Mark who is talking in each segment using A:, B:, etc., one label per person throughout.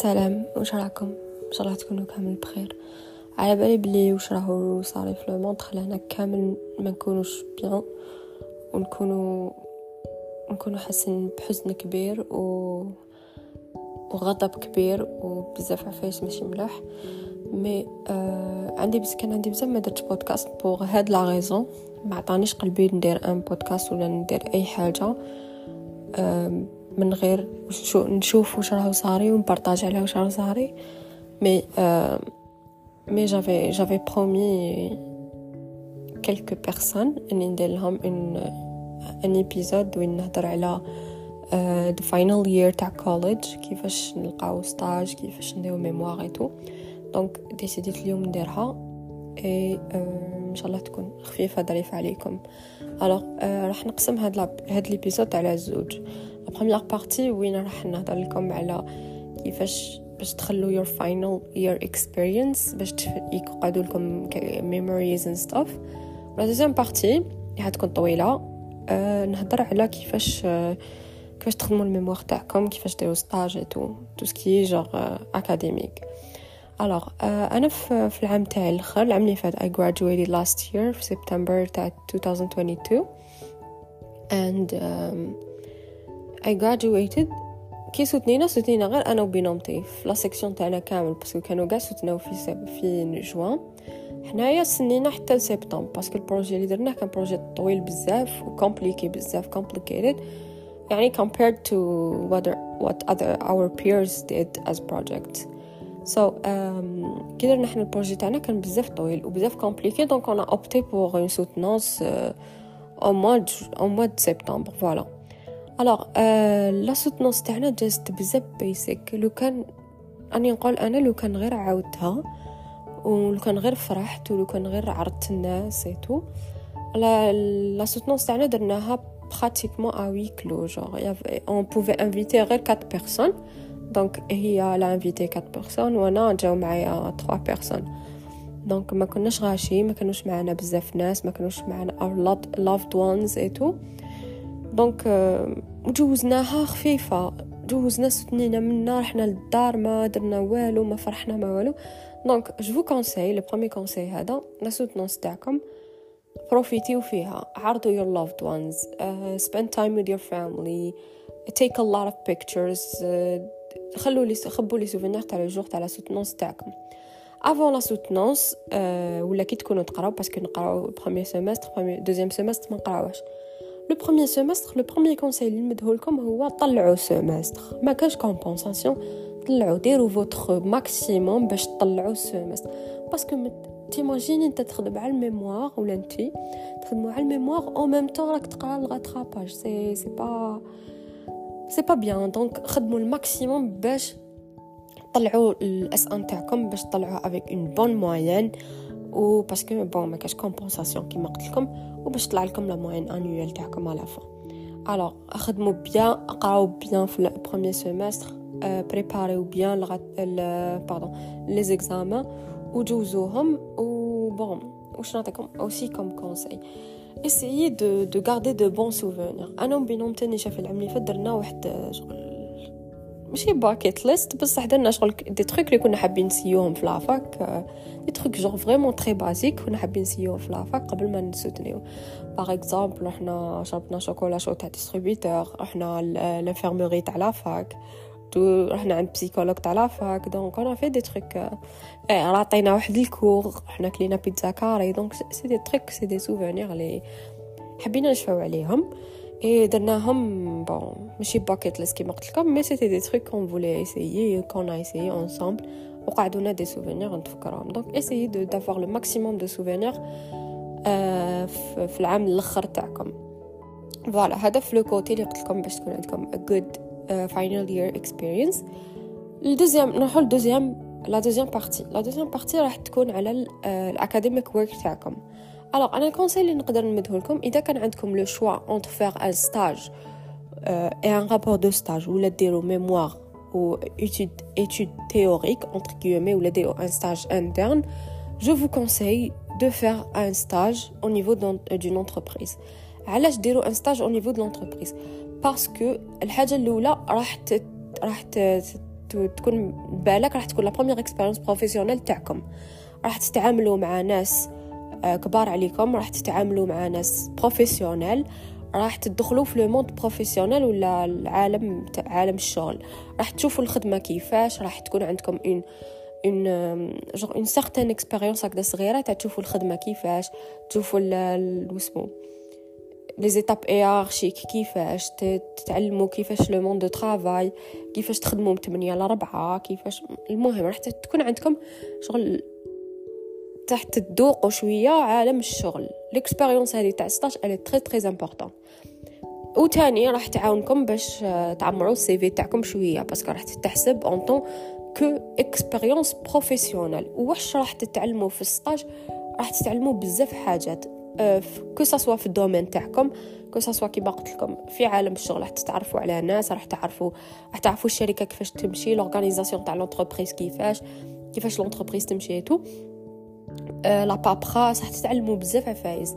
A: السلام واش راكم إن شاء الله تكونوا كامل بخير. على بالي بلي واش راهو صاري في ال monde خلانا كامل ما نكونوش bien ونكونوا نكونوا حاسين بحزن كبير و وغضب كبير وبزاف عفايس ماشي ملاح. mais آه عندي بس كان عندي بزاف ما درتش بودكاست pour هاد la raison ما عطانيش قلبي ندير un podcast ولا ندير أي حاجة. آه من غير شو نشوف واش راهو صاري ون partage على واش راهو صاري mais mais j'avais j'avais promis quelques personnes اني ندير لهم un un épisode وين نهضر على the final year تاع college كيفاش نلقاو stage كيفاش نديرو mémoire et tout donc décidé ت اليوم نديرها اي ان شاء الله تكون خفيفه ظريفه عليكم alors راح نقسم هاد هاد l'épisode على زوج la première partie وين راح نهضر لكم على كيفاش باش تخلو your final year experience باش يقعدوا لكم memories and stuff. la deuxième partie تكون طويله أه نهضر على كيفاش كيفاش تخدموا ال mémoire تاعكم كيفاش ديروا stage et tout tout ce qui genre académique alors أنا في, العام تاعي الآخر العام اللي فات I graduated last year في سبتمبر تاع 2022 and um, I graduated. كي سوتنينا سوتنينا غير أنا و binôme تي في la section تاعنا كامل parce que كانوا كاع سوتناو في سب في جوان. حنايا سنينا حتى لسبتمبر parce que ال projet اللي درناه كان بروجي طويل بزاف و compliqué بزاف complicated. يعني compared to what, what other our peers did as projects so um, كي درنا حنا ال projet تاعنا كان بزاف طويل وبزاف a opté pour une soutenance euh, au mois de, au mois de septembre voilà. alors la soutenance تاعنا جازت بزاف basique لو كان أني نقول أنا لو كان غير عاودتها ولو كان غير فرحت ولو كان غير عرضت الناس et tout la la soutenance تاعنا درناها pratiquement à huis clos genre on pouvait inviter غير 4 personnes donc هي elle a invité 4 personnes وأنا جاو معايا 3 personnes donc ما كناش غاشي ما كانوش معنا بزاف ناس ما كانوش معنا loved ones et tout donc جوزناها خفيفة. جوزنا سنينا منا رحنا للدار ما درنا والو ما فرحنا ما والو. donc je conseille le premier conseil هذا la soutenance تاعكم. بروفيتيو فيها. عرضوا your loved ones. uh, spend time with your family. Take a lot of pictures. خلوا لي خبوا لي souvenirs تاع le jour تاع la soutenance تاعكم. avant la soutenance ولا كي تكونوا تقراو parce que نقراو premier semestre premier deuxième semestre ما نقراوش le premier semestre le premier conseil اللي نمده لكم هو طلعوا semestre ما كاش compensation طلعوا ديروا votre maximum باش تطلعوا ال semestre parce que t'imagines انت تخدم على ال mémoire ولا انت تخدموا على ال mémoire au même temps راك تقرا ال rattrapage c'est c'est pas c'est pas bien donc خدموا ال maximum باش طلعوا ال S1 تاعكم باش تطلعوا avec une bonne moyenne و parce que bon ما كاش compensation كيما قلت لكم وباش طلع لكم la moyenne annuelle تاعكم على فا alors خدموا bien اقراو bien في ال premier semestre بريباريو bien pardon les examens وجوزوهم و bon واش نعطيكم aussi comme conseil essayez de de garder de bons souvenirs أنا و binôme تاعي شاف العام اللي فات درنا واحد شغل ماشي bucket list بصح درنا شغل des trucs اللي كنا حابين نسيوهم في la fac. des trucs genre vraiment très basiques كنا حابين نسيوهم في la fac قبل ما نسوتنيو. par exemple رحنا شربنا chocolat chaud تاع distributeur رحنا l'infirmerie تاع la fac. رحنا عند psychologue تاع la fac. donc أنا في des trucs إيه عطينا واحد ال cours. رحنا كلينا pizza carrée. donc c'est des trucs c'est des souvenirs لي حبينا نشفاو عليهم. et درناهم bon ماشي bucket list كيما قلت لكم mais c'était des trucs qu'on voulait essayer qu'on a essayés وقعدونا des souvenirs نتفكرهم donc essayez de d'avoir le maximum de souvenirs في العام الآخر تاعكم voilà هذا في le côté اللي قلت لكم باش تكون عندكم a good uh, final year ال deuxième نروحو لل deuxième la deuxième partie la deuxième partie راح تكون على ال academic work تاعكم alors أنا ال conseil اللي نقدر نمده لكم اذا كان عندكم le choix entre faire un stage et un rapport de stage ولا ديرو mémoire ou étude, étude théorique, entre guillemets, ou l'aider un stage interne, je vous conseille de faire un stage au niveau d'une entreprise. علاش ديروا un stage niveau de l'entreprise. Parce que الحاجة الاولى راح راح تكون بالك راح تكون la première expérience professionnelle تاعكم راح تتعاملوا مع ناس كبار عليكم. راح تتعاملوا مع ناس professionnels راح تدخلوا في le monde professionnel ولا العالم عالم الشغل. راح تشوفوا الخدمة كيفاش. راح تكون عندكم une une genre une certaine expérience هكذا صغيرة. تاع تشوفوا الخدمة كيفاش. تشوفوا واسمو les étapes hiérarchiques كيفاش. تتعلموا كيفاش le monde du travail كيفاش تخدموا من 8 ل 4 كيفاش. المهم راح تكون عندكم شغل تحت تذوقوا شوية عالم الشغل. l'expérience هذه تاع stage elle est très très importante وتاني راح تعاونكم باش تعمروا ال CV تاعكم شوية parce que راح تتحسب en tant qu'expérience professionnelle واش راح تتعلموا في ال stage راح تتعلموا بزاف حاجات. que ce soit في ال domaine تاعكم que ce soit كيما قلت لكم في عالم الشغل راح تتعرفوا على ناس راح تعرفوا راح تعرفوا الشركة كيفاش تمشي l'organisation تاع l'entreprise كيفاش كيفاش l'entreprise تمشي toute la paperasse راح تتعلموا بزاف عفايس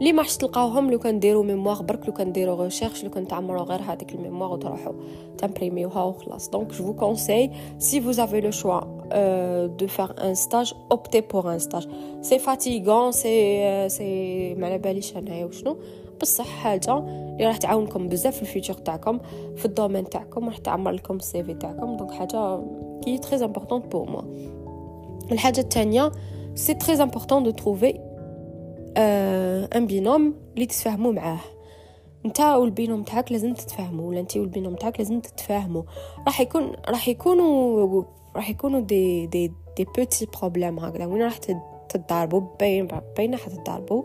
A: لي ما حش تلقاوهم لو كان ديروا mémoire برك لو كان ديروا recherches لو كان تعمروا غير هذيك ال mémoire وتروحوا تامبريميوها وخلاص. donc je conseille si vous avez le choix de faire un stage optez pour un stage c'est fatigant c'est c'est ما على باليش انايا وشنو بصح حاجة اللي راح تعاونكم بزاف في ال future تاعكم في ال domaine تاعكم راح تعمر لكم ال CV تاعكم donc حاجة qui est très important pour moi الحاجة الثانية c'est très important de trouver un binôme اللي تتفاهموا معاه انت وال binôme تاعك لازم تتفاهموا ولا انت وال binôme تاعك لازم تتفاهموا راح يكون راح يكونوا راح يكونوا des des des petits problèmes هكذا وين راح تتضاربوا بين بين راح تتضاربوا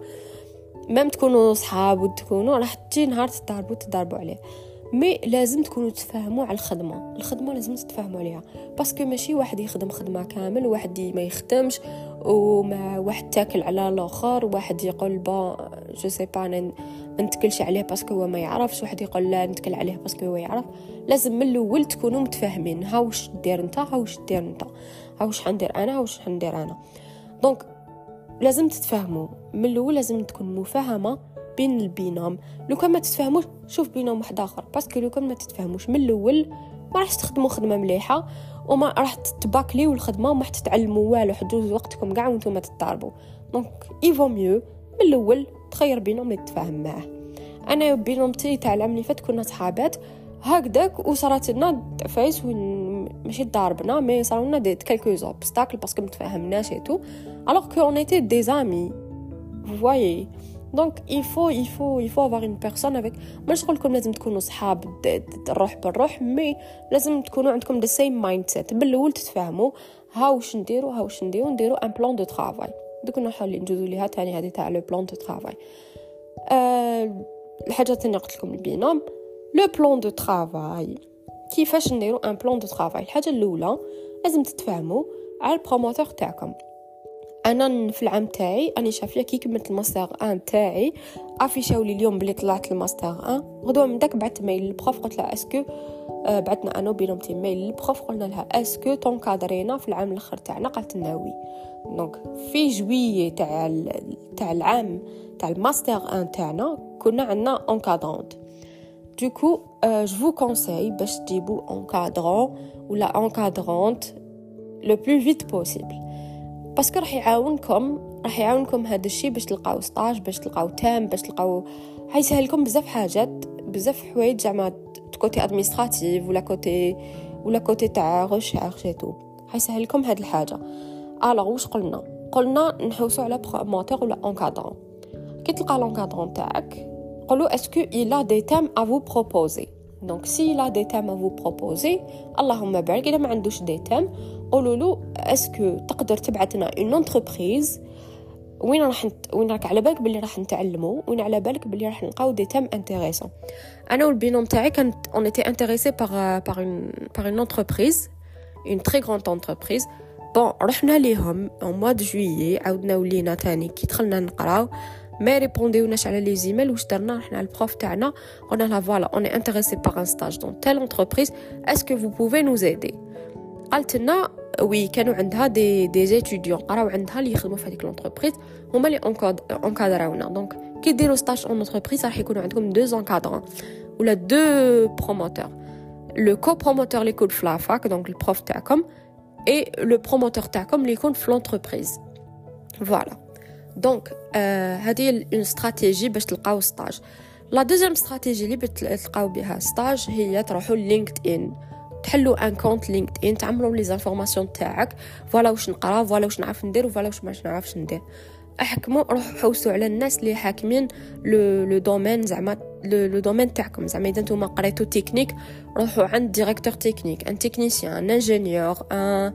A: même تكونوا صحاب وتكونوا راح تجي نهار تتضاربوا تتضاربوا عليه mais لازم تكونوا تفهموا على الخدمه الخدمه لازم تتفاهموا عليها parce que ماشي واحد يخدم خدمه كامل وواحد ما يخدمش ومع واحد تاكل على الآخر واحد يقول bah je sais pas نتكلش عليه parce que هو ما يعرفش واحد يقول لا نتكل عليه parce que هو يعرف. لازم من الأول تكونوا متفاهمين ها واش دير انت ها واش دير انت ها واش حندير أنا ها واش حندير أنا. Donc لازم تتفاهموا. من الأول لازم تكون مفاهمة بين ال binôme لو كان ما تتفاهموش شوف binôme واحد آخر. parce que لو كان ما تتفاهموش من الأول ما راح تخدموا خدمة مليحة. وما راح تباكليو الخدمه وما تتعلموا والو حدوز وقتكم كاع وأنتم تتضاربوا. donc il vaut mieux من الأول تخير اللي تتفاهم معاه. أنا binôme تي تاع العام اللي فات كنا صحابات هكذاك وصارت لنا فايس ماشي ضاربنا مي صاروا لنا دي كالكو زوبستاكل باسكو متفاهمناش ايتو الوغ كو اون ايتي دي زامي فوايي دونك il faut il faut il faut avoir une personne avec مش نقول لكم لازم تكونوا صحاب الروح بالروح مي لازم تكونوا عندكم سيم مايند سيت بالأول تتفاهموا ها واش نديرو ها واش نديرو نديرو ان بلان دو ترافاي دوك نحاول ندوزو ليها تاني هذه تاع لو بلان دو ترافاي أه الحاجة الثانية قلت لكم ال binôme le plan de travail كيفاش نديرو un plan de travail الحاجة الأولى لازم تتفاهموا على ال promoteur تاعكم. أنا في العام تاعي اني شافية كي كملت ال master un تاعي affichaو لي اليوم بلي طلعت ال master un. غدوة من داك بعثت mail لل prof قلت لها est-ce que آه بعثنا أنا و binôme تي mail لل prof قلنا لها est-ce que ت encadreينا في العام الأخر تاعنا قالت لنا oui. donc في juillet تاع تاع العام تاع ال master un تاعنا كنا عندنا encadrante donc je vous conseille باش تجيبو encadrant ولا encadrante le plus vite possible parce que راح يعاونكم راح يعاونكم هذا الشيء باش تلقاو stage باش تلقاو thème باش تلقاو حيسهل لكم بزاف حاجات بزاف حوايج زعما côté administratif ولا côté ولا كوتي تاع ريشيرش تو حيسهل لكم هاد الحاجة. الوغ واش قلنا؟ قلنا نحوسو على بروموتور ولا اونكادرون كي تلقى لونكادرون تاعك قولوا اسكو il a des thèmes à vous دونك سي لا دي تام افو بروبوزي اللهم بارك اذا ما عندوش دي تام قولوا له اسكو تقدر تبعث لنا اون انتربريز وين راح نت... وين راك على بالك بلي راح نتعلموا وين على بالك بلي راح نلقاو دي تام انتريسون أنا والبينوم تاعي كانت اون ايتي انتريسي باغ باغ اون باغ اون انتربريز اون تري غروند انتربريز بون رحنا ليهم اون موا دو جويي عاودنا ولينا تاني كي دخلنا نقراو ما ريبونديوناش على لي زيميل واش درنا رحنا البروف تاعنا قلنا لها فوالا اوني انتريسي باغ ان ستاج دون تيل انتربريز اسكو فو بوفي نو زيدي قالت لنا وي كانوا عندها دي دي زيتوديون قراو عندها اللي يخدموا في هذيك لونتربريز هما اللي encadraونا donc كي ديروا stage en entreprise راح يكونوا عندكم deux encadrants ولا deux promoteurs le copromoteur اللي يكون في la fac donc ال prof تاعكم et le promoteur تاعكم اللي يكون في l'entreprise. Voilà. Donc هذه une stratégie باش تلقاو stage la deuxième stratégie اللي بتلقاو بها stage هي تروحوا LinkedIn تحلوا un compte LinkedIn تعملوا les informations تاعك. voilà واش نقرا voilà واش نعرف ندير و voilà واش ما نعرفش ندير. احكموا روحوا حوسوا على الناس اللي حاكمين le le domaine زعما le domaine تاعكم. زعما إذا نتوما قريتو تكنيك روحوا عند directeur technique un technicien un ingénieur un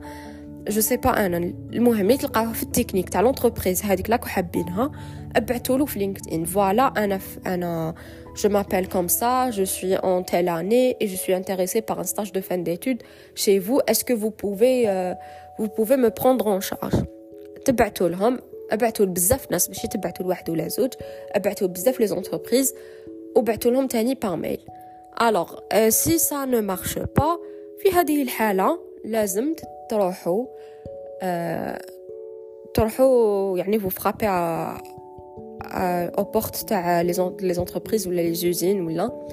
A: je sais pas أنا المهم اللي تلقاوها في التكنيك تاع l'entreprise هذيك لاكو حابينها ابعثوا له في LinkedIn voilà أنا أنا je m'appelle comme ça, je suis en telle année et je suis intéressée par un stage de fin d'études chez vous. Est-ce que vous pouvez, euh, vous pouvez me prendre en charge? تبعتوا لهم ابعتوا بزاف ناس ماشي تبعتوا لواحد ولا زوج ابعتوا بزاف les entreprises وبعتوا لهم تاني par mail alors si ça ne marche pas في هذه الحاله لازم تروحوا آه تروحوا يعني vous frappez aux portes تاع les entreprises ولا les usines ولا.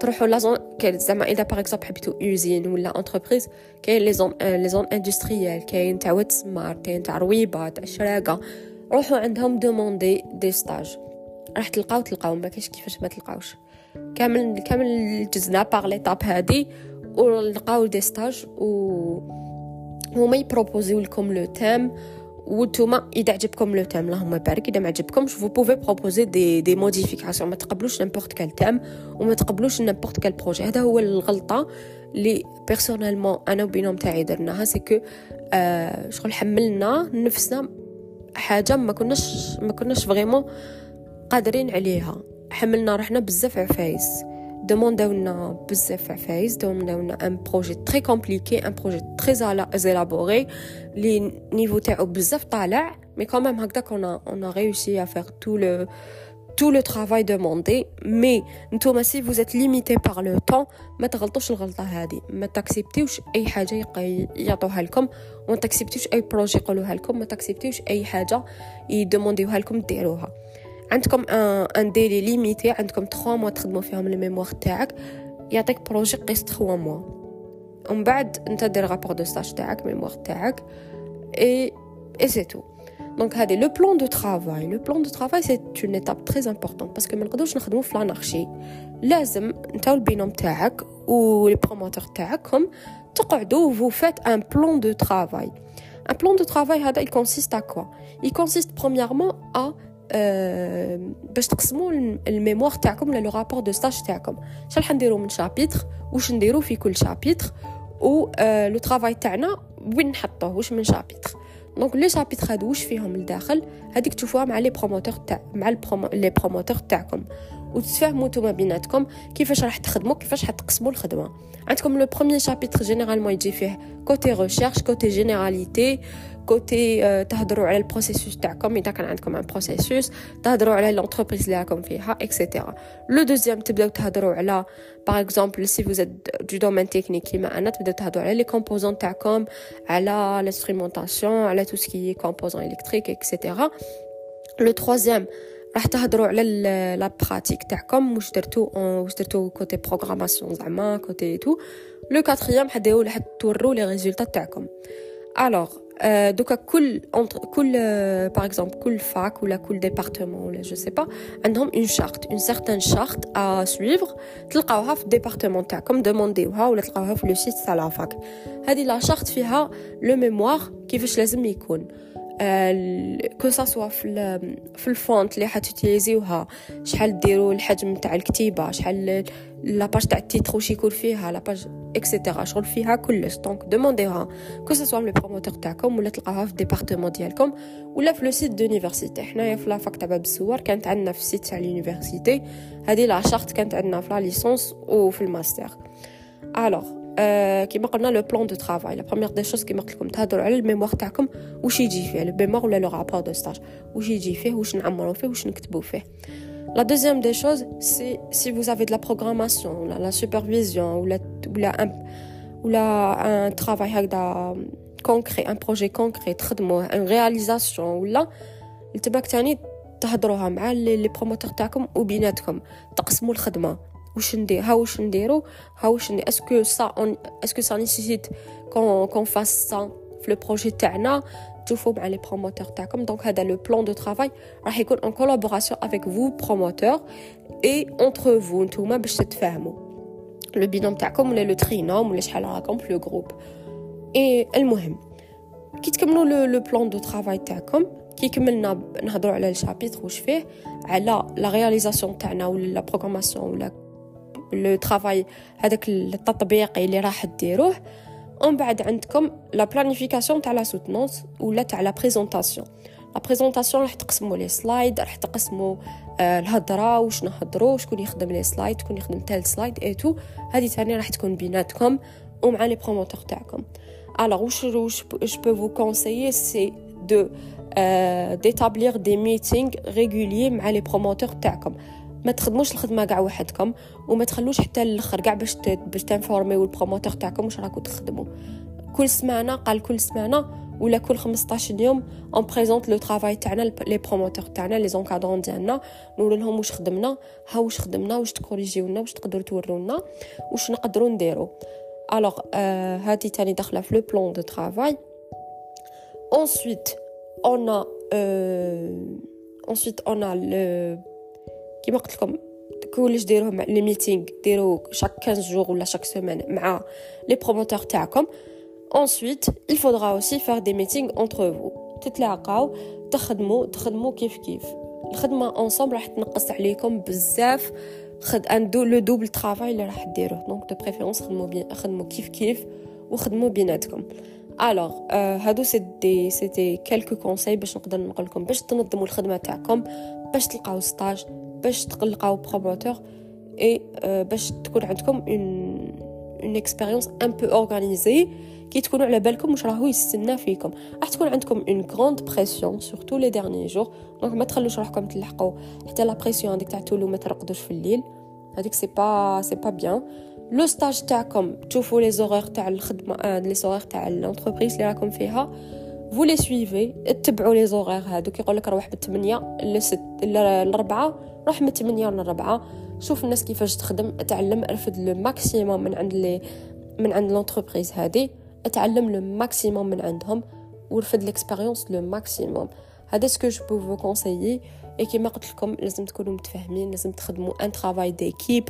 A: تروحوا la zone زعما إذا par exemple حبيتو usine ولا entreprise كاين les zones les zones industrielles كاين تاع واد السمار كاين تاع رويبه تاع الشراقه روحوا عندهم demandez des stages راح تلقاو تلقاو. ما كاينش كيفاش ما تلقاوش. كامل كامل جزنا par l'étape هادي ولقاو des stages و هما ي proposeيو لكم le thème وانتوما إذا عجبكم le thème اللهم بارك إذا ما عجبكمش vous pouvez proposer des des modifications ما تقبلوش n'importe quel thème وما تقبلوش n'importe quel projet هذا هو الغلطة اللي personnellement أنا و binôme تاعي درناها c'est que آه شغل حملنا نفسنا حاجة ما كناش ما كناش vraiment قادرين عليها. حملنا روحنا بزاف عفايس. Demandé ونا بزاف عفايس demandé ونا un projet très compliqué un projet très élaboré le niveau تاعو بزاف طالع mais quand même هكذاك on on réussit à faire tout le tout le travail demandé. Mais نتوما c'est vous êtes limité par le temps ما تغلطوش الغلطه هذه ما ت accepte يوش اي حاجة يعطوها لكم وما ت accepte يوش اي projet يقولوها لكم ما تاكسبتيوش اي حاجة يدومونديوها لكم ديروها عندكم un délai limité عندكم 3 mois تخدموا فيهم ال mémoire تاعك. يعطيك projet قيس 3 mois ومن بعد انت دير rapport de stage تاعك mémoire تاعك. et et c'est tout donc هذه le plan de travail le plan de travail c'est une étape très importante parce que ما نقدروش نخدموا في l'anarchie لازم انت وال binôme تاعك و les promoteurs تاعكم تقعدوا vous faites un plan de travail un plan de travail هذا ي consiste à quoi ي consiste premièrement à باش تقسموا ال mémoire تاعكم le rapport de stage تاعكم. شحال حنديروا من chapitre واش نديروا في كل chapitre و le travail تاعنا وين نحطوه؟ واش من chapitre donc les chapitres هادو واش فيهم لداخل هذيك تشوفوها مع les promoteurs تاع مع les promoteurs تاعكم. وتتفاهموا نتوما بيناتكم كيفاش راح تخدموا كيفاش حتقسموا الخدمه عندكم le premier chapitre généralement يجي فيه côté recherche côté généralités côté تهضروا على ال processus تاعكم اذا كان عندكم un processus تهضروا على l'entreprise اللي راكم فيها et cetera le deuxième تبداو تهضروا على par exemple si vous êtes du domaine technique كيما أنا تبداو تهضروا على les composants تاعكم على l'instrumentation على tout ce qui composants électriques et cetera le troisième راح تهضروا على la pratique تاعكم. واش درتو واش درتو côté programmation زعما côté tout le quatrième حداو لحد تورو les résultats تاعكم. Alors دوكا كل كل par exemple كل fac ولا كل département ولا je sais pas عندهم une charte une certaine charte à suivre تلقاوها في ال département تاعكم demande يوها ولا تلقاوها في le site تاع la fac هذه la charte فيها le mémoire كيفاش لازم يكون. que ce soit في في ال font اللي حت utilise يوها شحال ديروا الحجم تاع الكتيبة شحال la page تاع ال titre واش يكون فيها la page et cetera شغل فيها كلش. donc demande يوها que ce soit les promoteurs تاعكم ولا تلقاوها في ال département ديالكم ولا في le site de l'université حنايا في la fac تاع باب الزوار كانت عندنا في ال site تاع l'université هذه la charte كانت عندنا في la licence وفي ال master Alors كيما قلنا le plan de travail la première des choses كيما قلت لكم تهضروا على ال mémoire تاعكم واش يجي فيه؟ le mémoire ولا le rapport de stage واش يجي فيه؟ واش نعمروا فيه؟ واش نكتبوا فيه؟ La deuxième des choses, c'est si vous avez de la programmation, la, la supervision ou, la, ou, la, un, ou la, un travail هكذا concret, un projet concret, تخدموه, une réalisation ولا التباك تاني تهضروها مع les promoteurs تاعكم وبيناتكم تقسموا الخدمة. واش ندير ها واش نديرو ها واش ندير est-ce que ça on est-ce que ça nécessite qu'on qu'on fasse ça في le projet تاعنا تشوفوا مع les promoteurs تاعكم donc هذا le plan de travail راح يكون une collaboration avec vos promoteurs et entre vous نتوما باش تتفاهموا le binôme تاعكم ولا le trinôme ولا شحال راكم في le groupe et المهم كي تكملوا le plan de travail تاعكم كي كملنا نهضروا على ال chapitre واش فيه على la réalisation تاعنا ولا la programmation ولا le travail هذاك التطبيقي اللي راح ديروه. ومن بعد عندكم la planification تاع la soutenance ولا تاع la présentation la présentation راح تقسموا les slides راح تقسموا آه الهضرة واش نهضروا شكون يخدم les slides شكون يخدم tel slide et tout هذه ثاني راح تكون بيناتكم ومع les promoteurs تاعكم. Alors واش je peux vous conseiller c'est de euh, d'établir des meetings réguliers مع les promoteurs تاعكم. ما تخدموش الخدمة كاع وحدكم وما تخلوش حتى الآخر كاع باش باش ت informe يو ال promoteur تاعكم واش راكم تخدموا. كل سمانة قال كل سمانة ولا كل 15 يوم on présente le travail تاعنا les promoteurs تاعنا les encadrants ديالنا نقول لهم واش خدمنا ها واش خدمنا واش ت corrige يونا واش تقدروا تورونا واش نقدروا نديرو Alors euh, هذه تاني داخلة في le plan de travail on a euh, ensuite on a le كيما قلت لكم كلش ديروه مع les meetings ديرو chaque 15 jours ولا chaque semaine مع les promoteurs تاعكم. Ensuite il faudra aussi faire des meetings entre vous. تتلاقاو تخدموا تخدموا كيف كيف. الخدمة ensemble راح تنقص عليكم بزاف. خد ان دو le double travail اللي راح ديروه. donc de préférence خدموا بين خدموا كيف كيف وخدموا بيناتكم. Alors هادو c'est des c'est des quelques conseils باش نقدر نقول لكم باش تنظموا الخدمة تاعكم باش تلقاو stage باش تلقاو promoteur اي باش تكون عندكم une une expérience un peu organisée كي تكونوا على بالكم واش راهو يستنى فيكم. راح تكون عندكم une grande pression surtout les derniers jours donc ما تخلوش روحكم تلحقوا. حتى la pression هذيك تاع tout العام ما ترقدوش في الليل. هذيك c'est pas c'est pas bien le stage تاعكم تشوفوا les horaires تاع الخدمة les horaires تاع l'entreprise اللي راكم فيها. faut les suivre اتبعوا les horaires هادوك يقول لك روح بالثمانية لست للربعة روح من 8 للربعة شوف الناس كيفاش تخدم. اتعلم ارفد le maximum من عند les من عند l'entreprise هادي اتعلم le maximum من عندهم ورفد l'expérience le maximum هذا ce que je peux vous conseiller اي كيما قلت لكم لازم تكونوا متفاهمين لازم تخدموا un travail d'équipe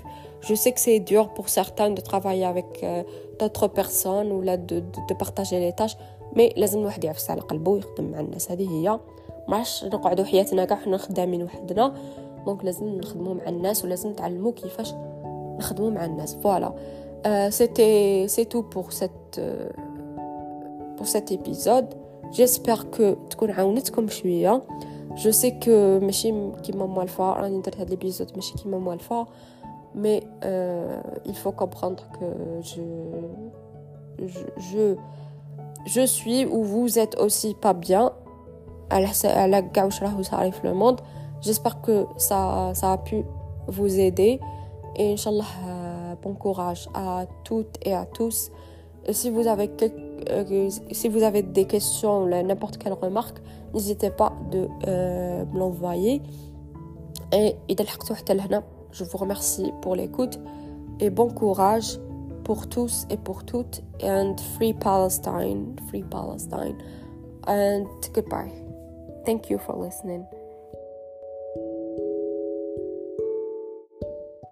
A: je sais dur pour certains de travailler avec euh, d'autres personnes ولا de, de, de partager les tâches. mais لازم الواحد يعفس على قلبه ويخدم مع الناس. هذه هي. ماش نقعدوا حياتنا كاع حنا خدامين وحدنا. donc لازم نخدموا مع الناس ولازم نتعلموا كيفاش نخدموا مع الناس. voilà. c'était c'est tout pour cette pour cet épisode j'espère que تكون عاونتكم شوية. je sais que ماشي كيما موالفه راني درت هاد l'épisode ماشي كيما موالفه mais il faut comprendre que je je je suis ou vous êtes aussi pas bien. À la ça arrive le monde. J'espère que ça ça a pu vous aider. Et inchallah euh, bon courage à toutes et à tous. Si vous avez euh, si vous avez des questions ou n'importe quelle remarque n'hésitez pas de euh, me l'envoyer. Et je vous remercie pour l'écoute et bon courage. Pour tous et pour toutes. And free Palestine, free Palestine. And goodbye. Thank you for listening.